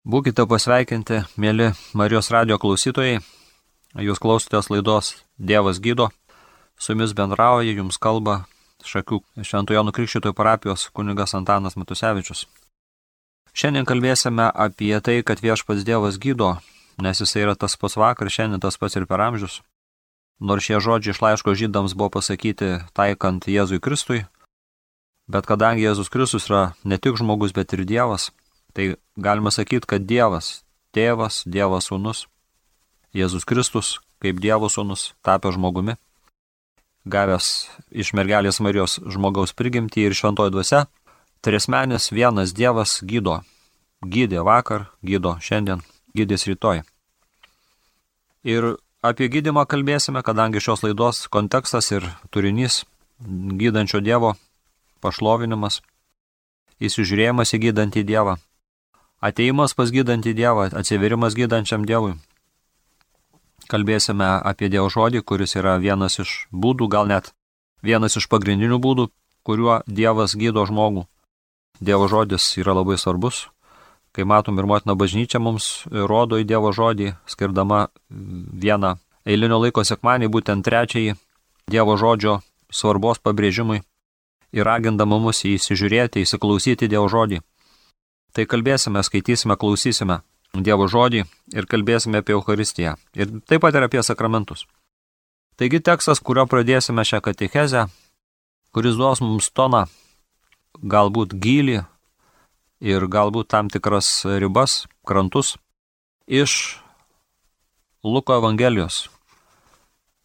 Būkite pasveikinti, mėly Marijos radio klausytojai. Jūs klausotės laidos Dievas gydo. Su jumis bendrauja, jums kalba Šakių Šventojo Nukrikščitojo parapijos kunigas Antanas Matusevičius. Šiandien kalbėsime apie tai, kad viešpats Dievas gydo, nes jis yra tas pats vakar, šiandien tas pats ir per amžius. Nors šie žodžiai iš laiško žydams buvo pasakyti taikant Jėzui Kristui, bet kadangi Jėzus Kristus yra ne tik žmogus, bet ir Dievas, Tai galima sakyti, kad Dievas, tėvas, Dievas sūnus, Jėzus Kristus, kaip Dievo sūnus, tapė žmogumi, gavęs iš mergelės Marijos žmogaus prigimtį ir šventoji dvasia, trismenis vienas Dievas gydo. Gydė vakar, gydo šiandien, gydės rytoj. Ir apie gydimą kalbėsime, kadangi šios laidos kontekstas ir turinys gydančio Dievo pašlovinimas, įsižiūrėjimas į gydantį Dievą Ateimas pas gydantį Dievą, atsiverimas gydančiam Dievui. Kalbėsime apie Dievo žodį, kuris yra vienas iš būdų, gal net vienas iš pagrindinių būdų, kuriuo Dievas gydo žmogų. Dievo žodis yra labai svarbus. Kai matom ir motina bažnyčia mums rodo į Dievo žodį, skirdama vieną eilinio laiko sekmanį, būtent trečiąjį Dievo žodžio svarbos pabrėžimui ir ragindama mus įsižiūrėti, įsiklausyti Dievo žodį. Tai kalbėsime, skaitysime, klausysime Dievo žodį ir kalbėsime apie Eucharistiją. Ir taip pat ir apie sakramentus. Taigi tekstas, kurio pradėsime šią katechezę, kuris duos mums toną, galbūt gilį ir galbūt tam tikras ribas, krantus, iš Luko Evangelijos,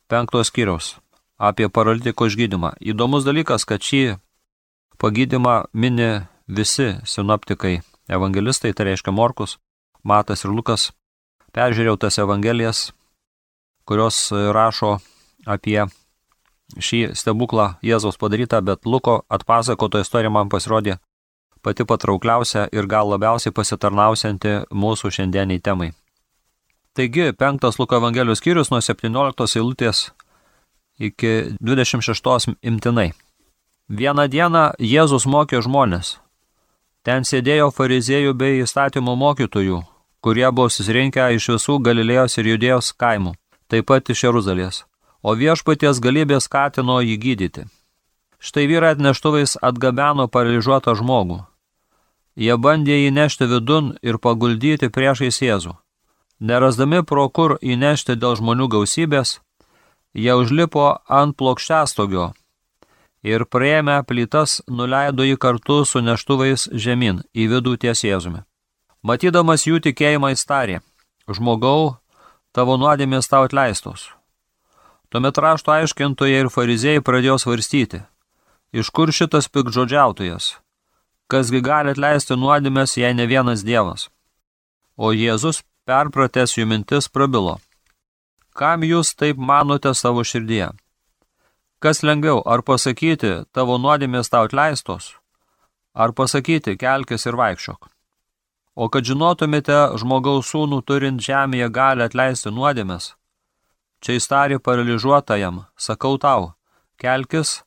penktos skyriaus, apie paralitiko išgydymą. Įdomus dalykas, kad šį pagydymą mini visi sinoptikai evangelistai, tai reiškia Morkus, Matas ir Lukas, peržiūrėjau tas evangelijas, kurios rašo apie šį stebuklą Jėzaus padarytą, bet Luko atpasakoto istorija man pasirodė pati patraukliausia ir gal labiausiai pasitarnausianti mūsų šiandieniai temai. Taigi, penktas Luko Evangelijos skyrius nuo 17 eilutės iki 26 imtinai. Vieną dieną Jėzus mokė žmonės, Ten sėdėjo fariziejų bei įstatymų mokytojų, kurie buvo susirinkę iš visų Galilėjos ir Judėjos kaimų, taip pat iš Jeruzalės, o viešpaties galybė skatino jį gydyti. Štai vyrai atneštuvais atgabeno paralyžiuotą žmogų. Jie bandė jį nešti vidun ir paguldyti priešais Jėzų. Nerasdami pro kur įnešti dėl žmonių gausybės, jie užlipo ant plokštestogio ir prieėmę plytas nuleido jį kartu su neštuvais žemyn į vidų ties Jėzumi. Matydamas jų tikėjimą įstarė, žmogau, tavo nuodėmės tau atleistos. Tuomet rašto aiškintojai ir fariziejai pradėjo svarstyti, iš kur šitas pikdžodžiautojas, kasgi gali atleisti nuodėmės, jei ne vienas Dievas. O Jėzus, perpratęs jų mintis, prabilo, kam jūs taip manote savo širdyje? Kas lengviau, ar pasakyti, tavo nuodėmės tau atleistos, ar pasakyti, kelkis ir vaikščiok. O kad žinotumėte žmogaus sūnų turint žemėje gali atleisti nuodėmės, čia įstari paralyžiuotajam, sakau tau, kelkis,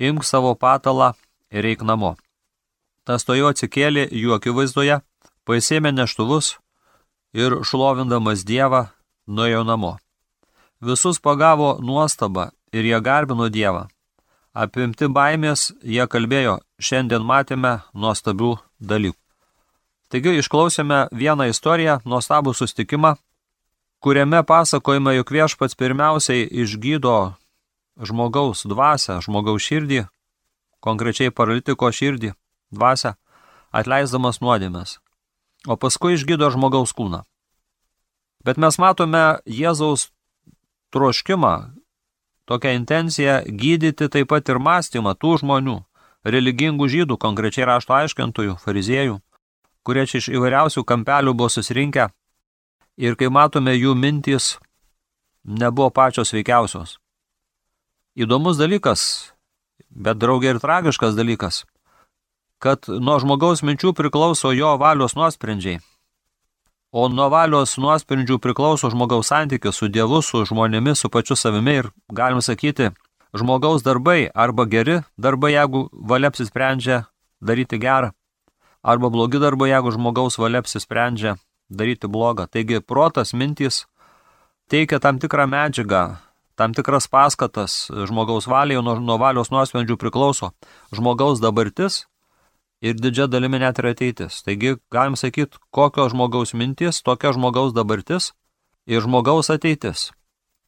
imk savo patalą ir eik namo. Tas to jo atsikėlė jų akivaizdoje, paisėmė neštuvus ir šlovindamas Dievą nuėjo namo. Visus pagavo nuostaba ir jie garbino Dievą. Apimti baimės jie kalbėjo, šiandien matėme nuostabių dalykų. Taigi išklausėme vieną istoriją, nuostabų sustikimą, kuriame pasakojama, jog viešpats pirmiausiai išgydo žmogaus dvasę, žmogaus širdį, konkrečiai paralitiko širdį, dvasę, atleisdamas nuodėmės, o paskui išgydo žmogaus kūną. Bet mes matome Jėzaus troškimą, tokią intenciją gydyti taip pat ir mąstymą tų žmonių, religingų žydų, konkrečiai rašto aiškintojų, fariziejų, kurie iš įvairiausių kampelių buvo susirinkę ir kai matome jų mintys, nebuvo pačios veikiausios. Įdomus dalykas, bet draugiai ir tragiškas dalykas, kad nuo žmogaus minčių priklauso jo valios nuosprendžiai. O nuo valios nuosprendžių priklauso žmogaus santykis su Dievu, su žmonėmis, su pačiu savimi ir, galim sakyti, žmogaus darbai arba geri darbai, jeigu valia apsisprendžia daryti gerą, arba blogi darbai, jeigu žmogaus valia apsisprendžia daryti blogą. Taigi protas, mintys teikia tam tikrą medžiagą, tam tikras paskatas žmogaus valiai, nuo, nuo valios nuosprendžių priklauso žmogaus dabartis ir didžia dalimi net ir ateitis. Taigi, galim sakyti, kokio žmogaus mintis, tokia žmogaus dabartis ir žmogaus ateitis,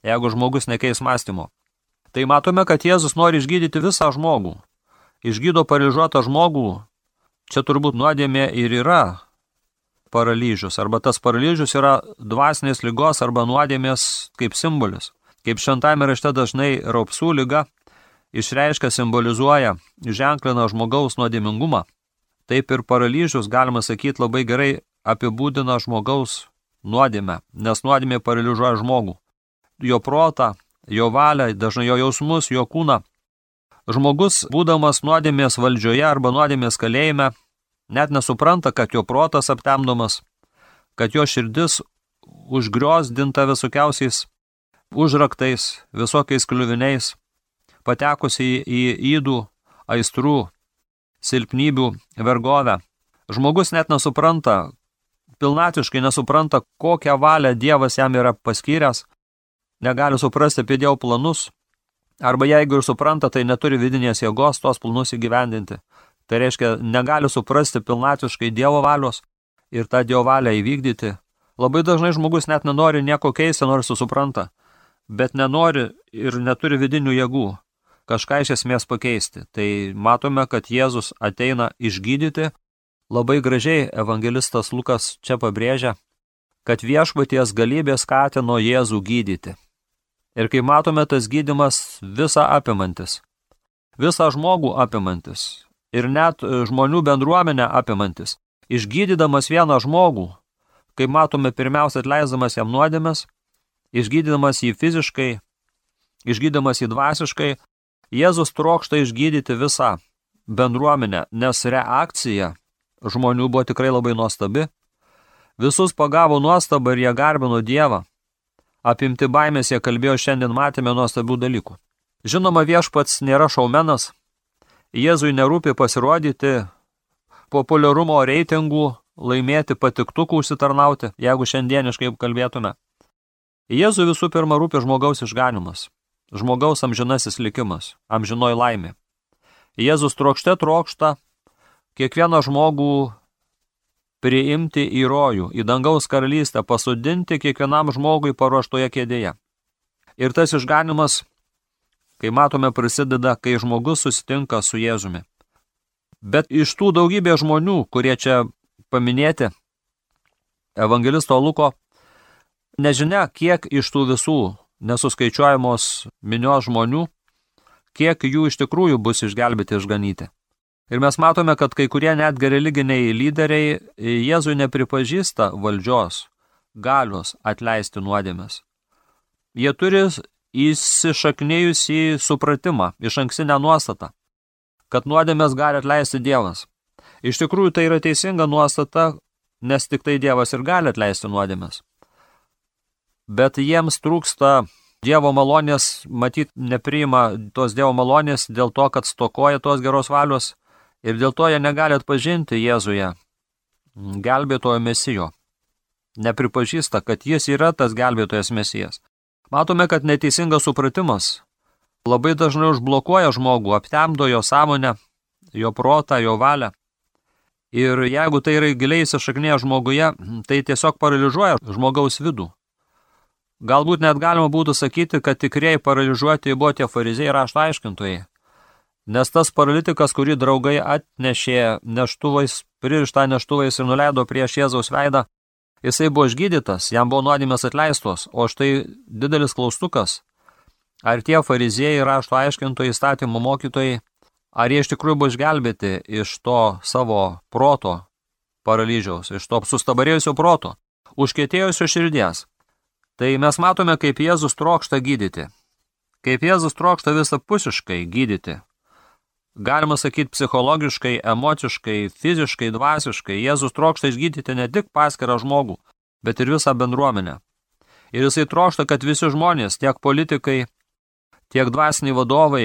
jeigu žmogus nekeis mąstymo. Tai matome, kad Jėzus nori išgydyti visą žmogų. Išgydo paralyžiuotą žmogų, čia turbūt nuodėmė ir yra paralyžius, arba tas paralyžius yra dvasinės lygos arba nuodėmės kaip simbolis. Kaip šventame rašte dažnai raupsų lyga išreiškia simbolizuoja, ženklina žmogaus nuodėmingumą. Taip ir paralyžius, galima sakyti, labai gerai apibūdina žmogaus nuodėmę, nes nuodėmė paralyžiuoja žmogų. Jo protą, jo valią, dažnai jo jausmus, jo kūną. Žmogus, būdamas nuodėmės valdžioje arba nuodėmės kalėjime, net nesupranta, kad jo protas aptemdomas, kad jo širdis užgriozdinta visokiausiais užraktais, visokiais kliuviniais, patekusi į įdų, aistrų, silpnybių vergovę. Žmogus net nesupranta, pilnatiškai nesupranta, kokią valią Dievas jam yra paskyręs, negali suprasti apie Dievo planus, arba jeigu ir supranta, tai neturi vidinės jėgos tos planus įgyvendinti. Tai reiškia, negali suprasti pilnatiškai Dievo valios ir tą Dievo valią įvykdyti. Labai dažnai žmogus net nenori nieko keisti, nors susupranta, bet nenori ir neturi vidinių jėgų kažką iš esmės pakeisti. Tai matome, kad Jėzus ateina išgydyti. Labai gražiai evangelistas Lukas čia pabrėžia, kad viešpaties galybė skatino Jėzų gydyti. Ir kai matome, tas gydimas visą apimantis, visą žmogų apimantis ir net žmonių bendruomenę apimantis, išgydydamas vieną žmogų, kai matome pirmiausia atleisdamas jam nuodėmės, išgydydamas jį fiziškai, išgydamas jį dvasiškai, Jėzus trokšta išgydyti visą bendruomenę, nes reakcija žmonių buvo tikrai labai nuostabi. Visus pagavo nuostabą ir jie garbino Dievą. Apimti baimės jie kalbėjo šiandien matėme nuostabių dalykų. Žinoma, viešpats nėra šaumenas. Jėzui nerūpi pasirodyti populiarumo reitingų, laimėti patiktukų užsitarnauti, jeigu šiandieniškai kalbėtume. Jėzui visų pirma rūpi žmogaus išganimas žmogaus amžinasis likimas, amžinoji laimė. Jėzus trokšte trokšta kiekvieną žmogų priimti į rojų, į dangaus karalystę, pasodinti kiekvienam žmogui paruoštoje kėdėje. Ir tas išganimas, kai matome, prasideda, kai žmogus susitinka su Jėzumi. Bet iš tų daugybė žmonių, kurie čia paminėti, evangelisto Luko, nežinia, kiek iš tų visų nesuskaičiuojamos minios žmonių, kiek jų iš tikrųjų bus išgelbėti išganyti. Ir mes matome, kad kai kurie net religiniai lyderiai Jėzui nepripažįsta valdžios, galios atleisti nuodėmės. Jie turi įsišaknėjusį supratimą, iš anksinę nuostatą, kad nuodėmės gali atleisti Dievas. Iš tikrųjų tai yra teisinga nuostata, nes tik tai Dievas ir gali atleisti nuodėmės bet jiems trūksta Dievo malonės, matyt, nepriima tos Dievo malonės dėl to, kad stokoja tos geros valios ir dėl to jie negali atpažinti Jėzuje, gelbėtojo mesijo. Nepripažįsta, kad jis yra tas gelbėtojas mesijas. Matome, kad neteisingas supratimas labai dažnai užblokuoja žmogų, aptemdo jo sąmonę, jo protą, jo valią. Ir jeigu tai yra giliai įsišaknėję žmoguje, tai tiesiog paralyžuoja žmogaus vidų. Galbūt net galima būtų sakyti, kad tikrieji paralyžiuoti buvo tie farizėjai rašto aiškintojai. Nes tas paralitikas, kurį draugai atnešė neštuvais, pririštą neštuvais ir nuleido prieš Jėzaus veidą, jisai buvo išgydytas, jam buvo nuodėmės atleistos, o štai didelis klaustukas. Ar tie farizėjai rašto aiškintojai, įstatymų mokytojai, ar jie iš tikrųjų buvo išgelbėti iš to savo proto paralyžiaus, iš to sustabarėjusio proto, užkėtėjusio širdies. Tai mes matome, kaip Jėzus trokšta gydyti. Kaip Jėzus trokšta visapusiškai gydyti. Galima sakyti psichologiškai, emociškai, fiziškai, dvasiškai. Jėzus trokšta išgydyti ne tik paskirą žmogų, bet ir visą bendruomenę. Ir jisai trokšta, kad visi žmonės, tiek politikai, tiek dvasiniai vadovai,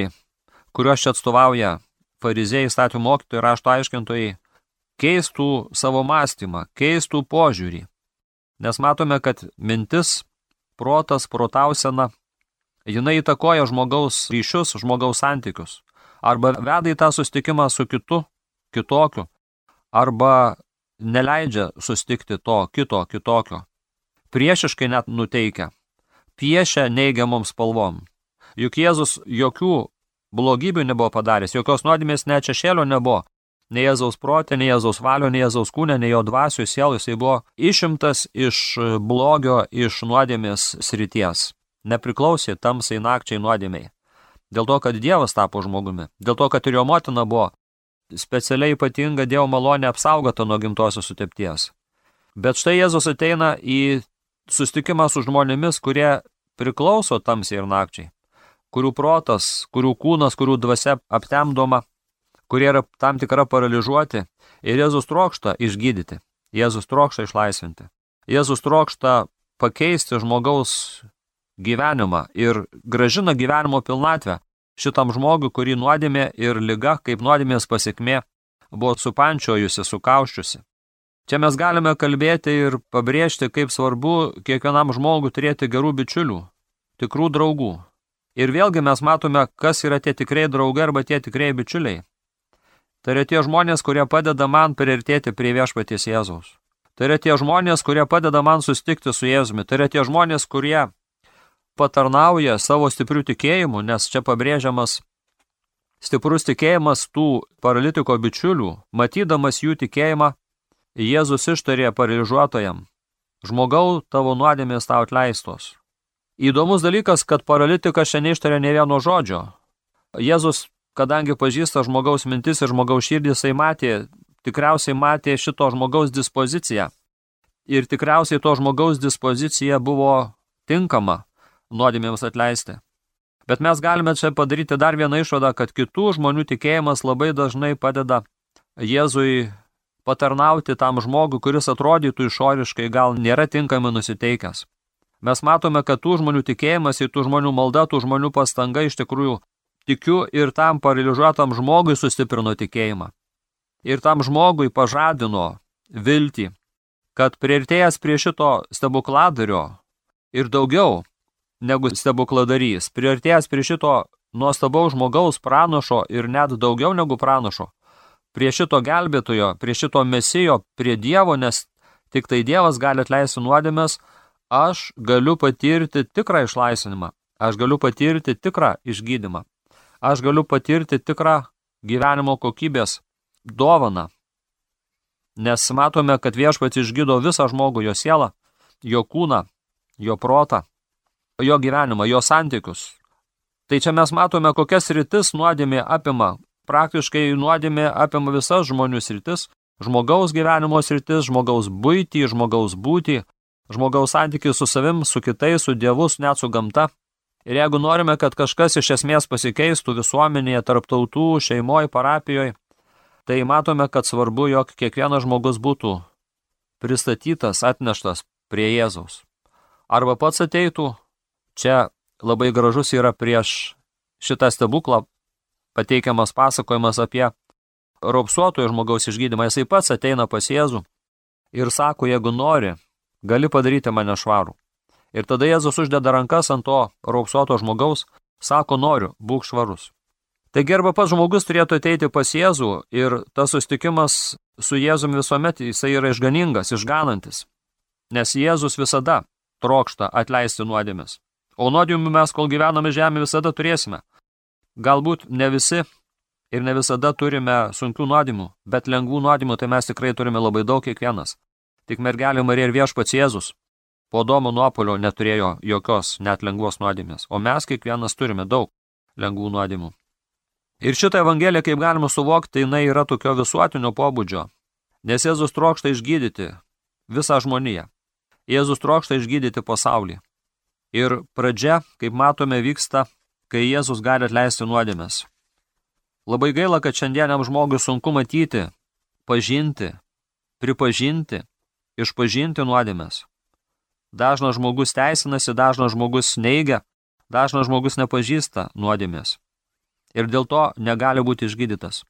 kuriuos čia atstovauja farizėjai, statymų mokytojai, rašto aiškintojai, keistų savo mąstymą, keistų požiūrį Nes matome, kad mintis, protas, protausena, jinai įtakoja žmogaus ryšius, žmogaus santykius. Arba veda į tą sustikimą su kitu, kitokiu, arba neleidžia sustikti to kito, kitokio. Priešiškai net nuteikia. Piešia neigiamom spalvom. Juk Jėzus jokių blogybių nebuvo padaręs, jokios nuodėmės net šešėlio nebuvo. Nei Jėzaus protė, nei Jėzaus valio, nei Jėzaus kūnė, nei jo dvasių sielų, jisai buvo išimtas iš blogio, iš nuodėmės srities. Nepriklausė tamsai nakčiai nuodėmiai. Dėl to, kad Dievas tapo žmogumi. Dėl to, kad ir jo motina buvo specialiai ypatinga Dievo malonė apsaugota nuo gimtosios sutepties. Bet štai Jėzus ateina į sustikimą su žmonėmis, kurie priklauso tamsiai ir nakčiai kurių protas, kurių kūnas, kurių dvasia aptemdoma, kurie yra tam tikra paralyžiuoti ir Jėzus trokšta išgydyti, Jėzus trokšta išlaisvinti. Jėzus trokšta pakeisti žmogaus gyvenimą ir gražina gyvenimo pilnatvę šitam žmogui, kurį nuodėmė ir lyga, kaip nuodėmės pasiekmė, buvo supančiojusi, sukauščiusi. Čia mes galime kalbėti ir pabrėžti, kaip svarbu kiekvienam žmogui turėti gerų bičiulių, tikrų draugų, Ir vėlgi mes matome, kas yra tie tikrai draugai arba tie tikrai bičiuliai. Tai yra tie žmonės, kurie padeda man priartėti prie viešpaties Jėzaus. Tai yra tie žmonės, kurie padeda man sustikti su Jėzumi. Tai yra tie žmonės, kurie patarnauja savo stiprių tikėjimų, nes čia pabrėžiamas stiprus tikėjimas tų paralitiko bičiulių, matydamas jų tikėjimą, Jėzus ištarė paralyžiuotojam, žmogau tavo nuodėmės tau atleistos. Įdomus dalykas, kad paralitikas čia neištarė ne vieno žodžio. Jėzus, kadangi pažįsta žmogaus mintis ir žmogaus širdį, jisai matė, tikriausiai matė šito žmogaus dispoziciją. Ir tikriausiai to žmogaus dispozicija buvo tinkama nuodėmėms atleisti. Bet mes galime čia padaryti dar vieną išvadą, kad kitų žmonių tikėjimas labai dažnai padeda Jėzui patarnauti tam žmogui, kuris atrodytų išoriškai gal nėra tinkamai nusiteikęs. Mes matome, kad tų žmonių tikėjimas tų žmonių malda, tų žmonių pastanga iš tikrųjų tikiu ir tam paralyžiuotam žmogui sustiprino tikėjimą. Ir tam žmogui pažadino viltį, kad prieartėjęs prie šito stebukladario ir daugiau negu stebukladarys, prieartėjęs prie šito nuostabaus žmogaus pranašo ir net daugiau negu pranašo, prie šito gelbėtojo, prie šito mesijo, prie Dievo, nes tik tai Dievas gali atleisti nuodėmės, aš galiu patirti tikrą išlaisvinimą, aš galiu patirti tikrą išgydymą, aš galiu patirti tikrą gyvenimo kokybės dovaną. Nes matome, kad viešpats išgydo visą žmogų, jo sielą, jo kūną, jo protą, jo gyvenimą, jo santykius. Tai čia mes matome, kokias rytis nuodėmė apima. Praktiškai nuodėmė apima visas žmonių sritis, žmogaus gyvenimo sritis, žmogaus būtį, žmogaus būtį, žmogaus santykius su savim, su kitais, su dievus, net su gamta. Ir jeigu norime, kad kažkas iš esmės pasikeistų visuomenėje, tarp tautų, šeimoje, parapijoje, tai matome, kad svarbu, jog kiekvienas žmogus būtų pristatytas, atneštas prie Jėzaus. Arba pats ateitų, čia labai gražus yra prieš šitą stebuklą pateikiamas pasakojimas apie raupsuotojų žmogaus išgydymą. Jisai pats ateina pas Jėzų ir sako, jeigu nori, gali padaryti mane švarų. Ir tada Jėzus uždeda rankas ant to raupsuoto žmogaus, sako noriu, būk švarus. Taigi arba pats žmogus turėtų ateiti pas Jėzų ir tas sustikimas su Jėzumi visuomet jisai yra išganingas, išganantis. Nes Jėzus visada trokšta atleisti nuodėmis. O nuodėmių mes, kol gyvename žemė, visada turėsime. Galbūt ne visi ir ne visada turime sunkių nuodėmių, bet lengvų nuodėmių tai mes tikrai turime labai daug kiekvienas. Tik mergelė Marija ir viešpats Jėzus po Domo nuopolio neturėjo jokios net lengvos nuodėmės, o mes kiekvienas turime daug lengvų nuodėmų. Ir šitą evangeliją, kaip galima suvokti, jinai yra tokio visuotinio pobūdžio, nes Jėzus trokšta išgydyti visą žmoniją. Jėzus trokšta išgydyti pasaulį. Ir pradžia, kaip matome, vyksta, kai Jėzus gali atleisti nuodėmės. Labai gaila, kad šiandieniam žmogui sunku matyti, pažinti, pripažinti išpažinti nuodėmės. Dažnas žmogus teisinasi, dažnas žmogus neigia, dažnas žmogus nepažįsta nuodėmės. Ir dėl to negali būti išgydytas.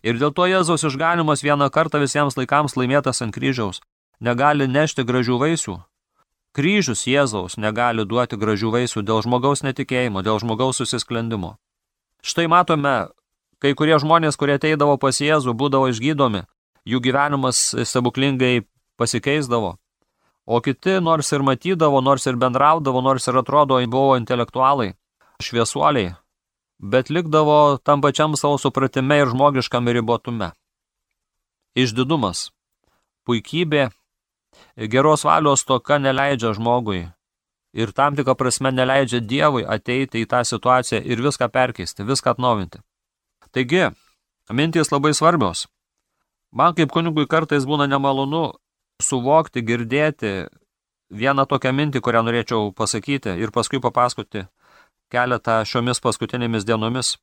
Ir dėl to Jėzaus išganimas vieną kartą visiems laikams laimėtas ant kryžiaus negali nešti gražių vaisių. Kryžius Jėzaus negali duoti gražių vaisių dėl žmogaus netikėjimo, dėl žmogaus susisklendimo. Štai matome, kai kurie žmonės, kurie ateidavo pas Jėzų, būdavo išgydomi, jų gyvenimas stebuklingai pasikeisdavo. O kiti nors ir matydavo, nors ir bendraudavo, nors ir atrodo buvo intelektualai, šviesuoliai, bet likdavo tam pačiam savo supratime ir žmogiškam ribotume. Išdidumas, puikybė, geros valios toka neleidžia žmogui ir tam tikrą prasme neleidžia Dievui ateiti į tą situaciją ir viską perkeisti, viską atnaujinti. Taigi, mintys labai svarbios. Man kaip kunigui kartais būna nemalonu suvokti, girdėti vieną tokią mintį, kurią norėčiau pasakyti ir paskui papasakoti keletą šiomis paskutinėmis dienomis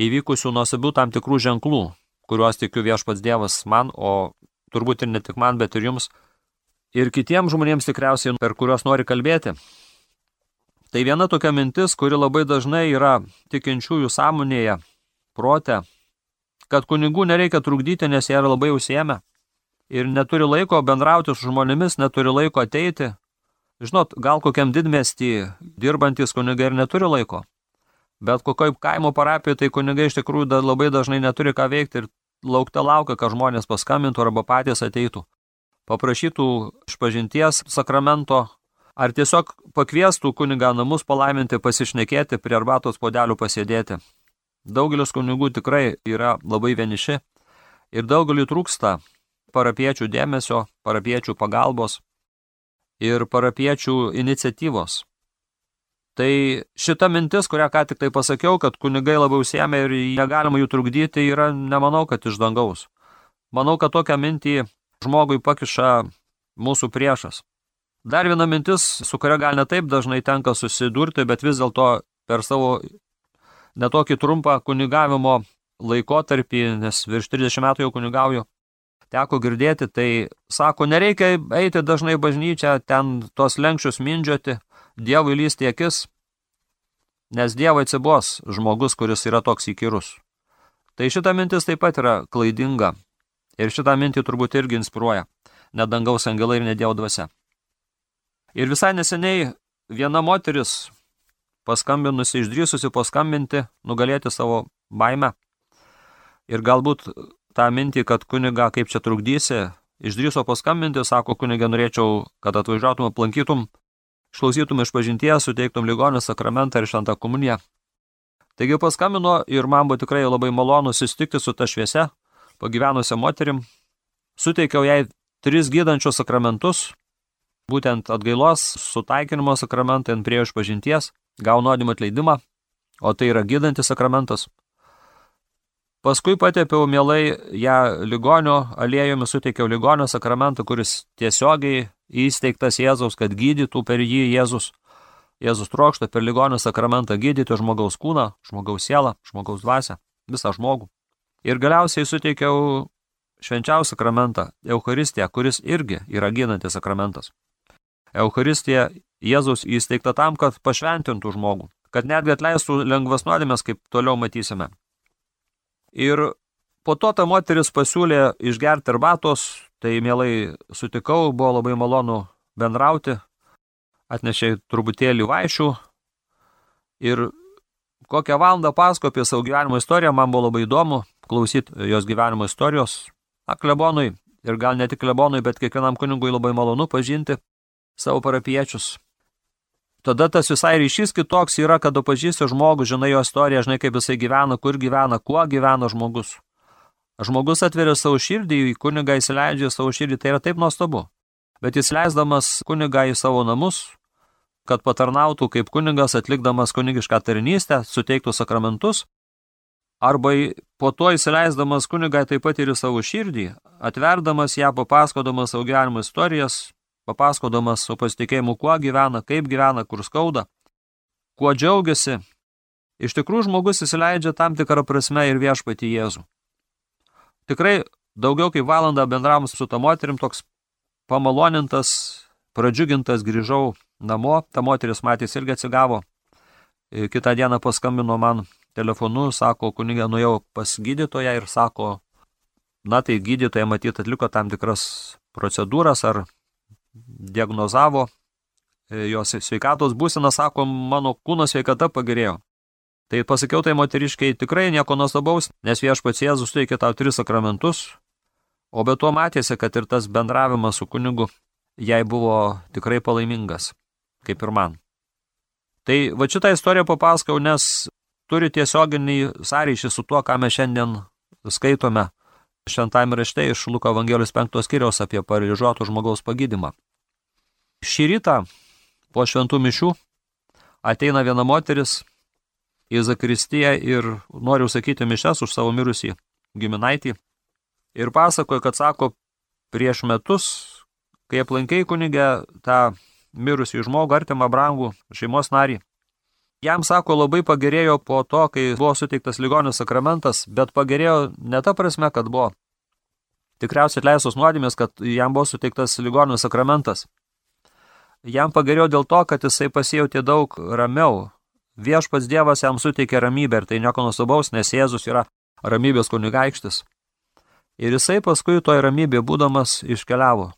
įvykusių nuosabių tam tikrų ženklų, kuriuos tikiu viešpats Dievas man, o turbūt ir ne tik man, bet ir jums, ir kitiems žmonėms tikriausiai, per kuriuos nori kalbėti. Tai viena tokia mintis, kuri labai dažnai yra tikinčiųjų sąmonėje, prote, kad kunigų nereikia trukdyti, nes jie yra labai užsiemę ir neturi laiko bendrauti su žmonėmis, neturi laiko ateiti, Žinot, gal kokiam didmestį dirbantis kunigai ir neturi laiko, bet kokioj kaimo parapijoje tai kunigai iš tikrųjų da, labai dažnai neturi ką veikti ir laukta laukia, kad žmonės paskambintų arba patys ateitų, paprašytų išpažinties sakramento, ar tiesiog pakviestų kunigą namus palaiminti, pasišnekėti, prie arbatos podelių pasėdėti. Daugelis kunigų tikrai yra labai vieniši ir daugeliu trūksta parapiečių dėmesio, parapiečių pagalbos ir parapiečių iniciatyvos. Tai šita mintis, kurią ką tik tai pasakiau, kad kunigai labiau siemė ir negalima jų trukdyti, yra nemanau, kad iš dangaus. Manau, kad tokią mintį žmogui pakiša mūsų priešas. Dar viena mintis, su kuria gal ne taip dažnai tenka susidurti, bet vis dėlto per savo netokį trumpą kunigavimo laikotarpį, nes virš 30 metų jau kunigauju, teko girdėti, tai sako, nereikia eiti dažnai bažnyčią, ten tos lenkščius mindžioti, Dievui lysti akis, nes Dievui atsibos žmogus, kuris yra toks įkyrus. Tai šita mintis taip pat yra klaidinga ir šitą mintį turbūt irgi inspiruoja, nedangaus angelai ir nedievo dvasia. Ir visai neseniai viena moteris, paskambinusi, išdrysusi paskambinti, nugalėti savo baimę ir galbūt tą mintį, kad kuniga kaip čia trukdysi, išdryso paskambinti, sako kuniga, norėčiau, kad atvažiuotum, aplankytum, išklausytum iš pažinties, suteiktum ligonį sakramentą ir šventą komuniją. Taigi paskambino ir man buvo tikrai labai malonu susitikti su ta šviese, pagyvenusią moterim. Suteikiau jai tris gydančius sakramentus, būtent atgailos, sutaikinimo sakramentą ant prie išpažinties, gau nuodimą atleidimą, o tai yra gydantis sakramentas. Paskui patėpiau mielai ją ligonio aliejumi, suteikiau ligonio sakramentą, kuris tiesiogiai įsteigtas Jėzaus, kad gydytų per jį Jėzus. Jėzus trokšta per ligonio sakramentą gydyti žmogaus kūną, žmogaus sielą, žmogaus dvasę, visą žmogų. Ir galiausiai suteikiau švenčiausią sakramentą, Eucharistiją, kuris irgi yra gydantis sakramentas. Eucharistija Jėzus įsteigta tam, kad pašventintų žmogų, kad netgi atleistų lengvas nuodėmės, kaip toliau matysime. Ir po to ta moteris pasiūlė išgerti arbatos, tai mielai sutikau, buvo labai malonu bendrauti, atnešė truputėlį vaišių ir kokią valandą pasako apie savo gyvenimo istoriją, man buvo labai įdomu klausyti jos gyvenimo istorijos. A, klebonui ir gal ne tik klebonui, bet kiekvienam kunigui labai malonu pažinti savo parapiečius. Tada tas visai ryšys kitoks yra, kada pažįsti žmogų, žinai jo istoriją, žinai kaip jisai gyvena, kur gyvena, kuo gyvena žmogus. Žmogus atveria savo širdį, į kunigą įsileidžia savo širdį, tai yra taip nuostabu. Bet jis leisdamas kunigą į savo namus, kad patarnautų kaip kunigas, atlikdamas kunigišką tarnystę, suteiktų sakramentus, arba po to įsileisdamas kunigą taip pat ir į savo širdį, atverdamas ją, papasakodamas savo gyvenimo istorijas, papasakodamas su pasitikėjimu, kuo gyvena, kaip gyvena, kur skauda, kuo džiaugiasi, iš tikrųjų žmogus įsileidžia tam tikrą prasme ir viešpatį Jėzų. Tikrai daugiau kaip valandą bendravom su ta moterim, toks pamalonintas, pradžiugintas grįžau namo, ta moteris matys irgi atsigavo, kitą dieną paskambino man telefonu, sako, kunigė, nuėjau pas gydytoją ir sako, na tai gydytoja matyt atliko tam tikras procedūras ar diagnozavo e, jos sveikatos būseną, sako, mano kūno sveikata pagerėjo. Tai pasakiau tai moteriškai tikrai nieko nuostabaus, nes viešpats Jėzus teikė tau tris sakramentus, o be to matėsi, kad ir tas bendravimas su kunigu jai buvo tikrai palaimingas, kaip ir man. Tai va šitą istoriją papasakau, nes turi tiesioginį sąryšį su tuo, ką mes šiandien skaitome šventame rašte iš Luko Evangelijos 5 skyriaus apie paralyžiuoto žmogaus pagydymą. Šį rytą po šventų mišių ateina viena moteris į Zakristiją ir noriu sakyti mišes už savo mirusį giminaitį. Ir pasakoja, kad sako, prieš metus, kai aplankiai kunigę tą mirusį žmogų, artimą brangų šeimos narį, jam sako labai pagerėjo po to, kai buvo suteiktas ligonis sakramentas, bet pagerėjo ne ta prasme, kad buvo tikriausiai atleistos nuodėmės, kad jam buvo suteiktas ligonis sakramentas. Jam pagerėjo dėl to, kad jisai pasijauti daug ramiau, viešpats Dievas jam suteikė ramybę ir tai nieko nusabaus, nes Jėzus yra ramybės kunigaikštis. Ir jisai paskui toj ramybė būdamas iškeliavo.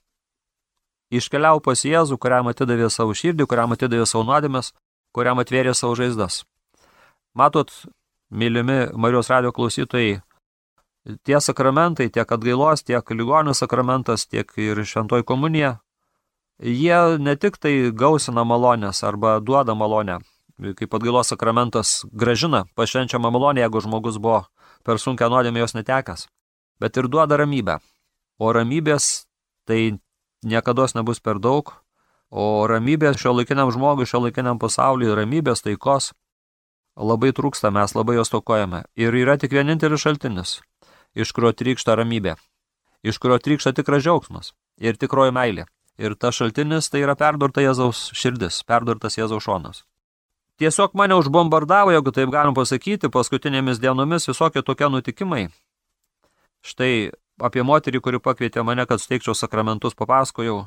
Iškeliavo pas Jėzų, kuriam atidavė savo širdį, kuriam atidavė savo nuodėmės, kuriam atvėrė savo žaizdas. Matot, mylimi Marijos radio klausytojai, tie sakramentai, tiek atgailos, tiek ligonių sakramentas, tiek ir šventoji komunija, jie ne tik tai gausina malonės arba duoda malonę, kaip atgailos sakramentas gražina pašvenčiamą malonę, jeigu žmogus buvo per sunkę nuodėmę jos netekęs, bet ir duoda ramybę. O ramybės tai niekada nebus per daug, o ramybės šio laikiniam žmogui, šio laikiniam pasauliui, ramybės, taikos labai trūksta, mes labai jos tokojame. Ir yra tik vienintelis šaltinis, iš kurio trykšta ramybė, iš kurio trykšta tikras džiaugsmas ir tikroji meilė. Ir ta šaltinis tai yra perdurta Jėzaus širdis, perdurtas Jėzaus šonas. Tiesiog mane užbombardavo, jeigu taip galim pasakyti, paskutinėmis dienomis visokie tokie nutikimai. Štai apie moterį, kuri pakvietė mane, kad steigčiau sakramentus, papasakojau.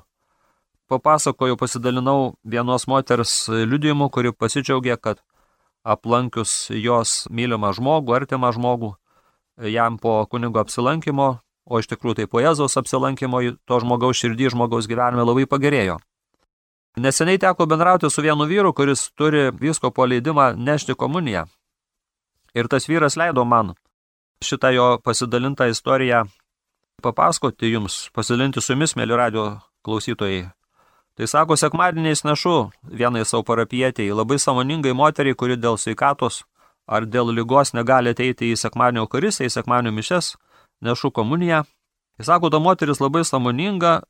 Papasakojau, pasidalinau vienos moters liudijimu, kuri pasidžiaugė, kad aplankius jos mylimą žmogų, artimą žmogų, jam po kunigo apsilankimo, o iš tikrųjų tai po Jėzaus apsilankimo to žmogaus širdį žmogaus gyvenime labai pagerėjo. Neseniai teko bendrauti su vienu vyru, kuris turi visko leidimą nešti komuniją. Ir tas vyras leido man šitą jo pasidalintą istoriją papasakoti jums, pasidalinti su jumis, mėly radio klausytojai. Tai sako, sekmadieniais nešu vienai savo parapietėjai, labai samoningai moteriai, kuri dėl sveikatos ar dėl lygos negali ateiti į sekmadienio karisą, į sekmadienio mišes, nešu komuniją. Jis sako, ta moteris labai samoninga,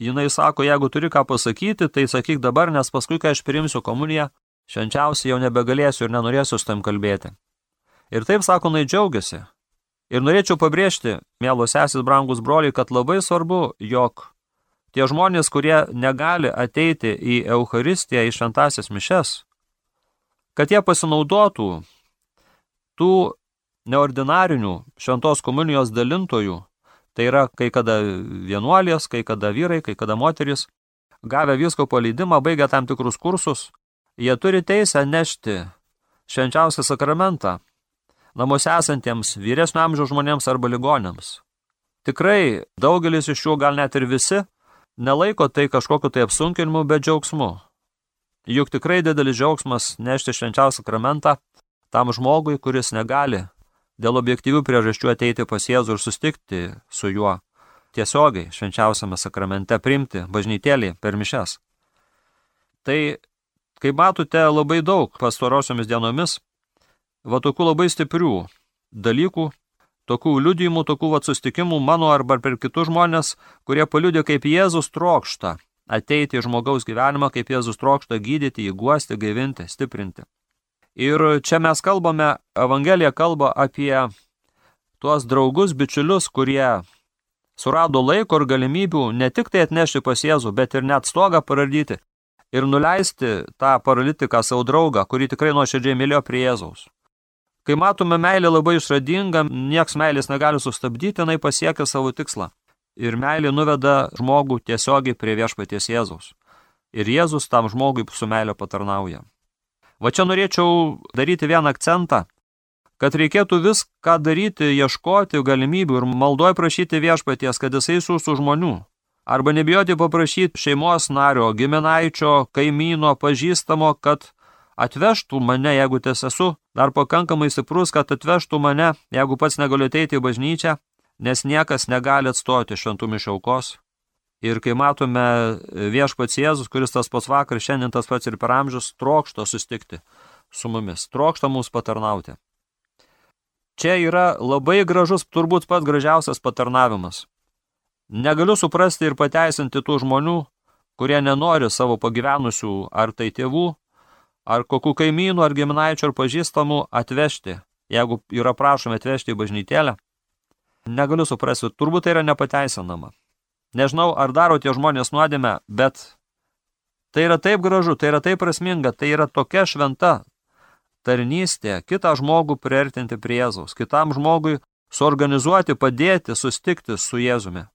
jinai sako, jeigu turi ką pasakyti, tai sakyk dabar, nes paskui, kai aš priimsiu komuniją, šiandžiausiai jau nebegalėsiu ir nenorėsiu su tam kalbėti. Ir taip sako, jinai džiaugiasi. Ir norėčiau pabrėžti, mėlos sesis brangus broliai, kad labai svarbu, jog tie žmonės, kurie negali ateiti į Eucharistiją, į šventasias mišes, kad jie pasinaudotų tų neordinarinių šventos komunijos dalintojų Tai yra, kai kada vienuolės, kai kada vyrai, kai kada moteris, gavę visko paleidimą, baigę tam tikrus kursus, jie turi teisę nešti švenčiausią sakramentą namuose esantiems vyresnio amžiaus žmonėms arba ligonėms. Tikrai daugelis iš jų, gal net ir visi, nelaiko tai kažkokiu tai apsunkinimu, bet džiaugsmu. Juk tikrai didelis džiaugsmas nešti švenčiausią sakramentą tam žmogui, kuris negali dėl objektyvių priežasčių ateiti pas Jėzų ir sustikti su juo tiesiogiai švenčiausiame sakramente primti bažnytėlį per mišes. Tai, kaip matote, labai daug pastarosiomis dienomis, va tokių labai stiprių dalykų, tokių liudijimų, tokių va sustikimų mano arba per kitus žmonės, kurie paliudė, kaip Jėzus trokšta ateiti į žmogaus gyvenimą, kaip Jėzus trokšta gydyti, įguosti, gaivinti, stiprinti. Ir čia mes kalbame, Evangelija kalba apie tuos draugus, bičiulius, kurie surado laiko ir galimybių ne tik tai atnešti pas Jėzų, bet ir net stogą paradyti ir nuleisti tą paralitiką savo draugą, kurį tikrai nuoširdžiai mylėjo prie Jėzaus. Kai matome meilę labai išradingą, nieks meilės negali sustabdyti, jinai pasiekia savo tikslą. Ir meilė nuveda žmogų tiesiogiai prie viešpaties Jėzaus. Ir Jėzus tam žmogui su meilė patarnauja. Va čia norėčiau daryti vieną akcentą, kad reikėtų viską daryti, ieškoti galimybių ir maldoj prašyti viešpaties, kad jisai siūstų žmonių, Arba nebijoti paprašyti šeimos nario, giminaičio, kaimyno, pažįstamo, kad atvežtų mane, jeigu ties esu dar pakankamai stiprus, kad atvežtų mane, jeigu pats negaliu ateiti į bažnyčią, nes niekas negali atstoti šventų mišiaukos. Ir kai matome viešpats Jėzus, kuris tas pats vakar, šiandien tas pats ir per amžius, trokšto sustikti su mumis, trokšta mums patarnauti. Čia yra labai gražus, turbūt pats gražiausias patarnavimas. Negaliu suprasti ir pateisinti tų žmonių, kurie nenori savo pagyvenusių ar tai tėvų, ar kokių kaimynų, ar giminaičių, ar pažįstamų atvežti, jeigu yra prašomi atvežti į bažnytėlę. Negaliu suprasti, turbūt tai yra nepateisinama. Nežinau, ar daro tie žmonės nuodėmę, bet tai yra taip gražu, tai yra taip prasminga, tai yra tokia šventa tarnystė, kitą žmogų priartinti prie Jėzaus, kitam žmogui suorganizuoti, padėti, sustikti su Jėzumi.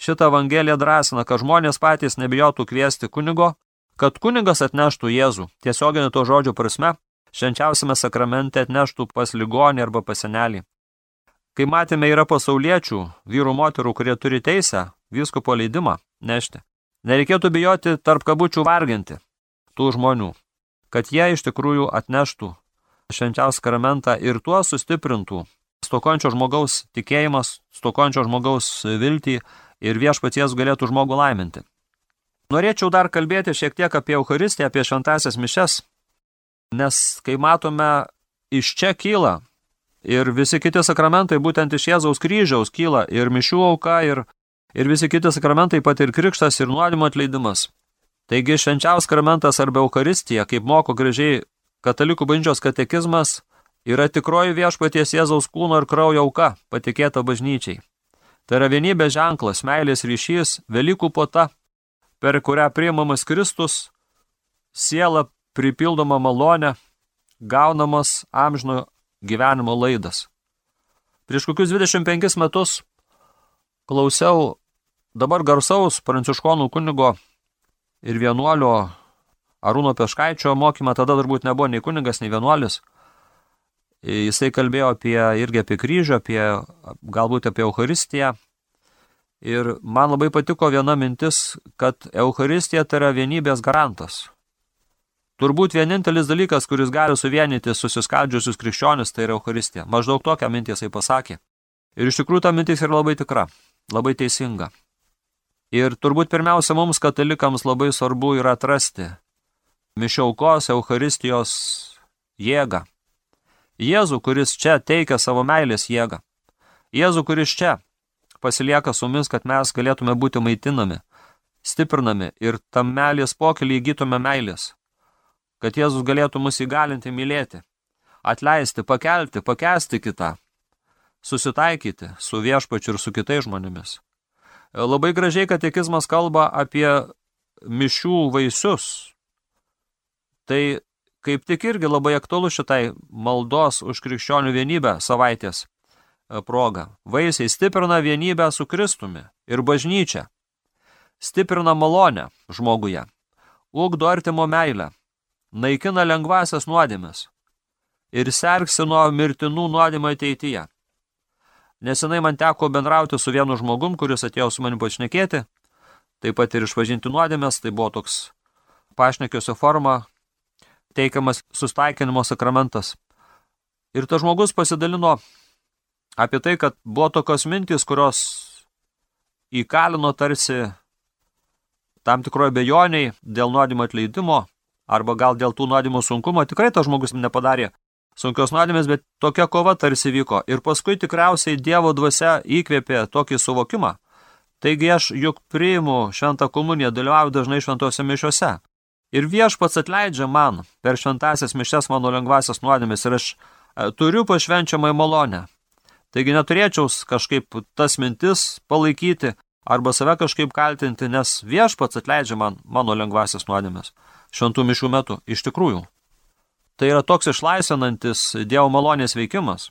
Šitą evangeliją drąsina, kad žmonės patys nebijotų kviesti kunigo, kad kunigas atneštų Jėzų, tiesioginį to žodžio prasme, švenčiausiame sakramente atneštų pas ligonį arba pas senelį. Kai matėme, yra pasauliečių, vyrų moterų, kurie turi teisę, vyskupo leidimą nešti. Nereikėtų bijoti tarp kabučių varginti tų žmonių, kad jie iš tikrųjų atneštų švenčiausią sakramentą ir tuo sustiprintų stokončio žmogaus tikėjimas, stokončio žmogaus viltį ir viešpaties galėtų žmogų laiminti. Norėčiau dar kalbėti šiek tiek apie Eucharistiją, apie šventasias mišes, nes kai matome, iš čia kyla ir visi kiti sakramentai būtent iš Jėzaus kryžiaus kyla ir mišių auka ir, ir visi kiti sakramentai pat ir krikštas ir nuodimo atleidimas. Taigi švenčiaus sakramentas arba Eucharistija, kaip moko gražiai katalikų bažnyčios katekizmas, yra tikroji viešpaties Jėzaus kūno ir kraujo auka, patikėta bažnyčiai. Tai yra vienybės ženklas, meilės ryšys, Velykų pota, per kurią priimamas Kristus, siela pripildoma malonė, gaunamas amžino gyvenimo laidas. Prieš kokius 25 metus klausiau dabar garsaus pranciškonų kunigo ir vienuolio Arūno Peškaičio mokymą, tada turbūt nebuvo nei kunigas, nei vienuolis. Jisai kalbėjo apie, irgi apie kryžių, apie, galbūt apie Eucharistiją. Ir man labai patiko viena mintis, kad Eucharistija tai yra vienybės garantas. Turbūt vienintelis dalykas, kuris gali suvienyti susiskaldžiusius krikščionis, tai yra Eucharistija. Maždaug tokią mintį jisai pasakė. Ir iš tikrųjų ta mintis yra labai tikra, labai teisinga. Ir turbūt pirmiausia mums katalikams labai svarbu yra atrasti mišiaukos Eucharistijos jėgą. Jėzų, kuris čia teikia savo meilės jėgą. Jėzų, kuris čia pasilieka su mumis, kad mes galėtume būti maitinami, stiprinami ir tam melės pokelį įgytume meilės. Kad Jėzus galėtų mus įgalinti mylėti, atleisti, pakelti, pakesti kitą, susitaikyti su viešpačiu ir su kitais žmonėmis. Labai gražiai katekizmas kalba apie mišių vaisius. Tai kaip tik irgi labai aktualu šitai maldos už krikščionių vienybę savaitės e, proga. Vaisiai stiprina vienybę su Kristumi ir bažnyčia. Stiprina malonę žmoguje. Ugdo artimo meilę. Naikina lengvasias nuodėmes. Ir sergsi nuo mirtinų nuodėmą ateityje. Nesenai man teko bendrauti su vienu žmogum, kuris atėjo su manim pašnekėti, taip pat ir išpažinti nuodėmės, tai buvo toks pašnekiosio forma, teikiamas sustaikinimo sakramentas. Ir tas žmogus pasidalino apie tai, kad buvo tokios mintys, kurios įkalino tarsi tam tikroje bejoniai dėl nuodimo atleidimo, arba gal dėl tų nuodimo sunkumo, tikrai tas žmogus nepadarė sunkios nuodėmės, bet tokia kova tarsi vyko. Ir paskui tikriausiai Dievo dvasia įkvėpė tokį suvokimą. Taigi aš juk priimu šventą komuniją, dalyvauju dažnai šventose mišiuose. Ir viešpats atleidžia man per šventasias mišes mano lengvasias nuodėmės ir aš e, turiu pašvenčiamą malonę. Taigi neturėčiau kažkaip tas mintis palaikyti arba save kažkaip kaltinti, nes viešpats atleidžia man mano lengvasias nuodėmės šventų mišių metu. Iš tikrųjų. Tai yra toks išlaisvinantis Dievo malonės veikimas.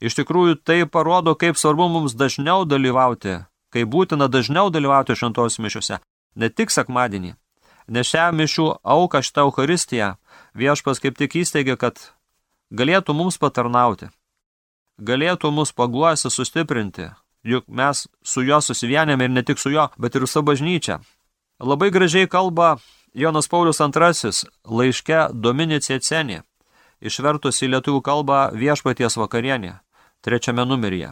Iš tikrųjų tai parodo, kaip svarbu mums dažniau dalyvauti, kaip būtina dažniau dalyvauti šventos mišiuose. Ne tik sekmadienį, Nes šią mišių auką, šitą Eucharistiją viešpas kaip tik įsteigė, kad galėtų mums patarnauti, galėtų mus paguosi, sustiprinti, juk mes su juo susivienėme ir ne tik su juo, bet ir su bažnyčia. Labai gražiai kalba Jonas Paulius II laiške Dominicija Cenė, išvertus į lietuvių kalbą viešpaties vakarienė, trečiame numeryje.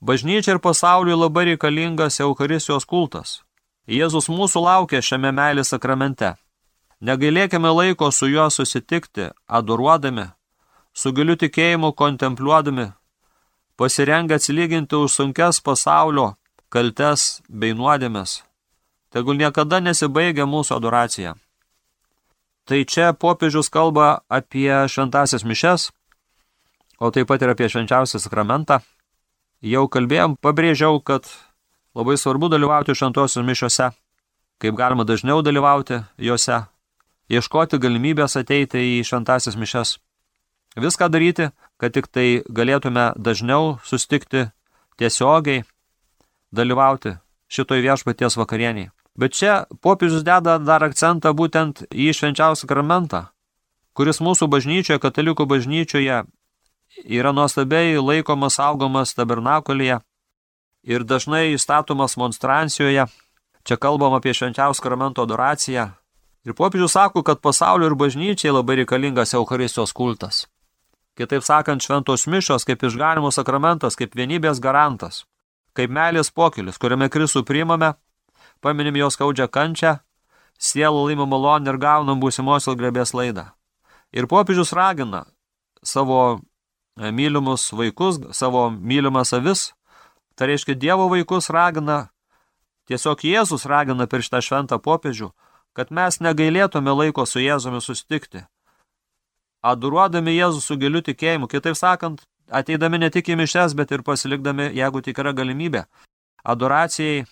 Bažnyčia ir pasauliui labai reikalingas Eucharistijos kultas. Jėzus mūsų laukia šiame meilės sakramente. Negailėkime laiko su juo susitikti, adoruodami, su giliu tikėjimu kontempliuodami, pasirengę atsilyginti už sunkes pasaulio kaltes bei nuodėmes. Tegul niekada nesibaigia mūsų adoracija. Tai čia popiežius kalba apie šventasias mišes, o taip pat ir apie švenčiausią sakramentą. Jau kalbėjom, pabrėžiau, kad labai svarbu dalyvauti šventosios mišiuose, kaip galima dažniau dalyvauti juose, ieškoti galimybės ateiti į šventasias mišes. Viską daryti, kad tik tai galėtume dažniau sustikti tiesiogiai, dalyvauti šitoj viešpaties vakarieniai. Bet čia popiežius deda dar akcentą būtent į švenčiausią sakramentą, kuris mūsų bažnyčioje, katalikų bažnyčioje, yra nuostabiai laikomas, saugomas tabernakulėje ir dažnai įstatomas monstrancijoje. Čia kalbam apie švenčiausią sakramento adoraciją. Ir popiežius sako, kad pasaulio ir bažnyčiai labai reikalingas Eucharistijos kultas. Kitaip sakant, šventos mišos kaip išganimo sakramentas, kaip vienybės garantas, kaip meilės pokylis, kuriame Kristų priimame, paminim jos skaudžią kančią, sielų laimą malonę ir gaunam būsimosios grebės laidą. Ir popiežius ragina savo e, mylimus vaikus, savo mylimas avis, tai reiškia Dievo vaikus ragina, tiesiog Jėzus ragina per šitą šventą popiežių, kad mes negailėtume laiko su Jėzumi sustikti, adoruodami Jėzų su giliu tikėjimu, kitaip sakant, ateidami ne tik į mišes, bet ir pasilikdami, jeigu tik yra galimybė, adoracijai,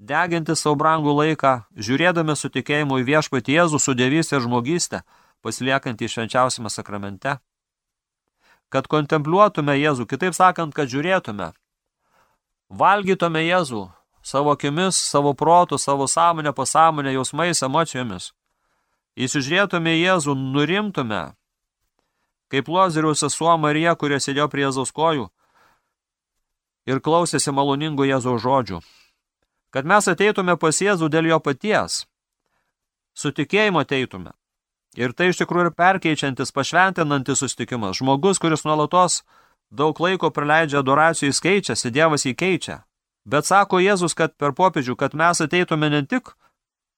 deginti savo brangų laiką, žiūrėdami su tikėjimu į viešpatį Jėzų su dievystė ir žmogystė, pasiliekant į švenčiausiame sakramente. Kad kontempliuotume Jėzų, kitaip sakant, kad žiūrėtume, valgytume Jėzų savo akimis, savo protų, savo sąmonę, pasąmonę, jausmais, emocijomis. Įsižiūrėtume Jėzų, nurimtume, kaip Lozeriaus sesuo Marija, kurie sėdėjo prie Jėzaus kojų ir klausėsi maloningų Jėzaus žodžių. Kad mes ateitume pas Jėzų dėl jo paties, su tikėjimu ateitume. Ir tai iš tikrųjų ir perkeičiantis, pašventinantis sustikimas. Žmogus, kuris nuolatos daug laiko praleidžia adoracijų, jis keičiasi, Dievas jį keičia. Bet sako Jėzus, kad per popiežių, kad mes ateitume ne tik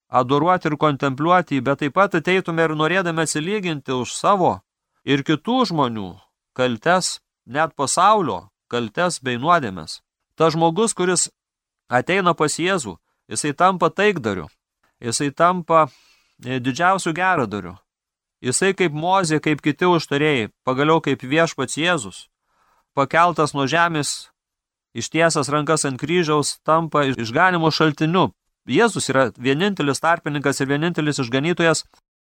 adoruoti ir kontempliuoti, bet taip pat ateitume ir norėdami atsilyginti už savo ir kitų žmonių kaltes, net pasaulio kaltes bei nuodėmes. Ta žmogus, kuris ateina pas Jėzų, jisai tampa taikdariu, jisai tampa e, didžiausių geradariu. Jisai kaip mozė, kaip kiti užtarėjai, pagaliau kaip viešpats Jėzus, pakeltas nuo žemės, ištiesas rankas ant kryžiaus, tampa išganimo šaltiniu. Jėzus yra vienintelis tarpininkas ir vienintelis išganytojas,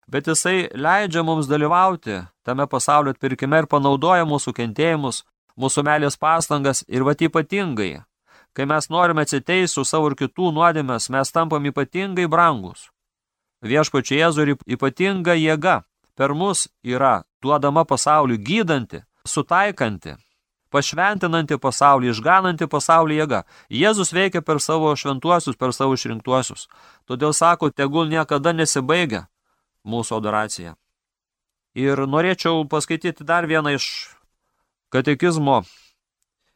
bet jisai leidžia mums dalyvauti tame pasaulio atpirkime ir panaudoja mūsų kentėjimus, mūsų meilės pastangas ir vat ypatingai. Kai mes norime atsiteisų savo ir kitų nuodėmės, mes tampam ypatingai brangus. Viešpačiai Jėzų ir ypatinga jėga per mus yra duodama pasauliu gydanti, sutaikanti, pašventinanti pasaulį, išgananti pasaulį jėga. Jėzus veikia per savo šventuosius, per savo išrinktuosius. Todėl sako, tegul niekada nesibaigia mūsų adoraciją. Ir norėčiau paskaityti dar vieną iš katekizmo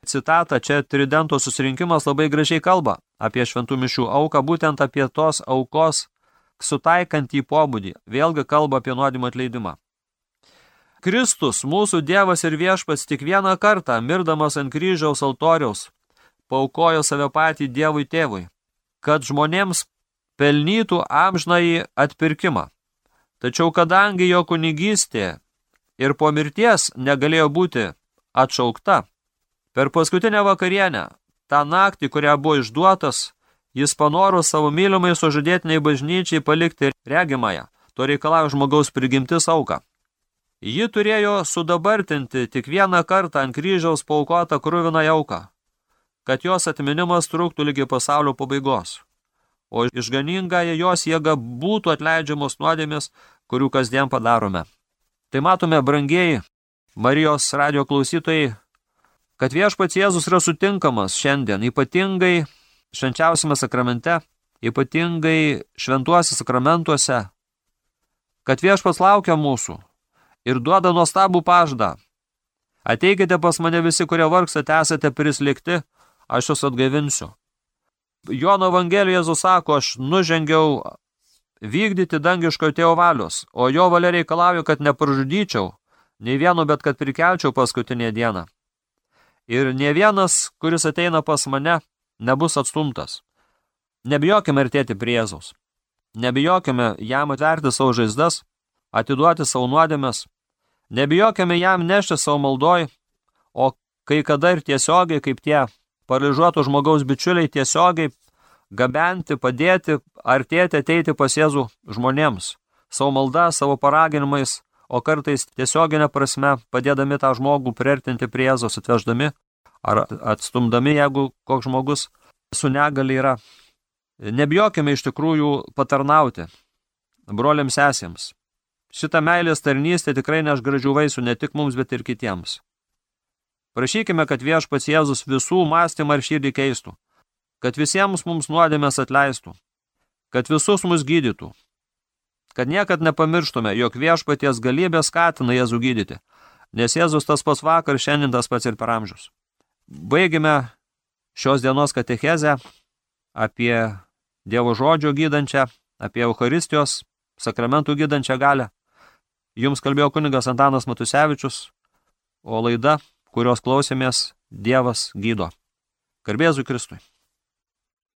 citatą. Čia Tridento susirinkimas labai gražiai kalba apie šventų mišių auką, būtent apie tos aukos sutaikantį pobūdį. Vėlgi kalba apie nuodimo atleidimą. Kristus, mūsų Dievas ir viešpats, tik vieną kartą, mirdamas ant kryžiaus altoriaus, paukojo save patį Dievui tėvui, kad žmonėms pelnytų amžnąjį atpirkimą. Tačiau kadangi jo kunigystė ir po mirties negalėjo būti atšaukta, per paskutinę vakarienę, tą naktį, kurią buvo išduotas, jis panoro savo mylimai sužadėtiniai bažnyčiai palikti regimąją, to reikalavo žmogaus prigimtis auką. Ji turėjo sudabartinti tik vieną kartą ant kryžiaus paukotą kruviną jauką, kad jos atminimas truktų lygi pasaulio pabaigos o išganingąją jos jėga būtų atleidžiamos nuodėmės, kurių kasdien padarome. Tai matome, brangieji, Marijos radio klausytojai, kad viešpats Jėzus yra sutinkamas šiandien, ypatingai švenčiausiame sakramente, ypatingai šventuose sakramentuose, kad viešpats laukia mūsų ir duoda nuostabų paždą. Ateikite pas mane visi, kurie vargstate, esate prislikti, aš jūs atgaivinsiu. Jono Evangelijoje Jėzus sako, aš nužengiau vykdyti dangiško tėvo valios, o jo valia reikalauju, kad nepražudyčiau, nei vieno, bet kad prikelčiau paskutinę dieną. Ir ne vienas, kuris ateina pas mane, nebus atstumtas. Nebijokime artėti prie Jėzaus. Nebijokime jam atverti savo žaizdas, atiduoti savo nuodėmes. Nebijokime jam nešti savo maldoj, o kai kada ir tiesiogiai, kaip tie paralyžiuoto žmogaus bičiuliai tiesiogiai gabenti, padėti, artėti, ateiti pas Jėzų žmonėms. Savo malda, savo paraginimais, o kartais tiesioginė prasme padėdami tą žmogų priartinti prie Jėzos atveždami ar atstumdami, jeigu koks žmogus su negali yra. Nebijokime iš tikrųjų patarnauti broliams sesėms. Šitą meilės tarnystę tikrai neš gražių vaisių ne tik mums, bet ir kitiems. Prašykime, kad viešpats Jėzus visų mąstymą ir širdį keistų, kad visiems mums nuodėmės atleistų, kad visus mus gydytų, kad niekad nepamirštume, jog viešpaties galybė skatina Jėzų gydyti, nes Jėzus tas pats vakar, šiandien tas pats ir per amžius. Baigime šios dienos katechezę apie Dievo žodžio gydančią, apie Eucharistijos sakramentų gydančią galę. Jums kalbėjo kunigas Antanas Matusevičius, o laida, kurios klausėmės, Dievas gydo. Garbėzui Kristui.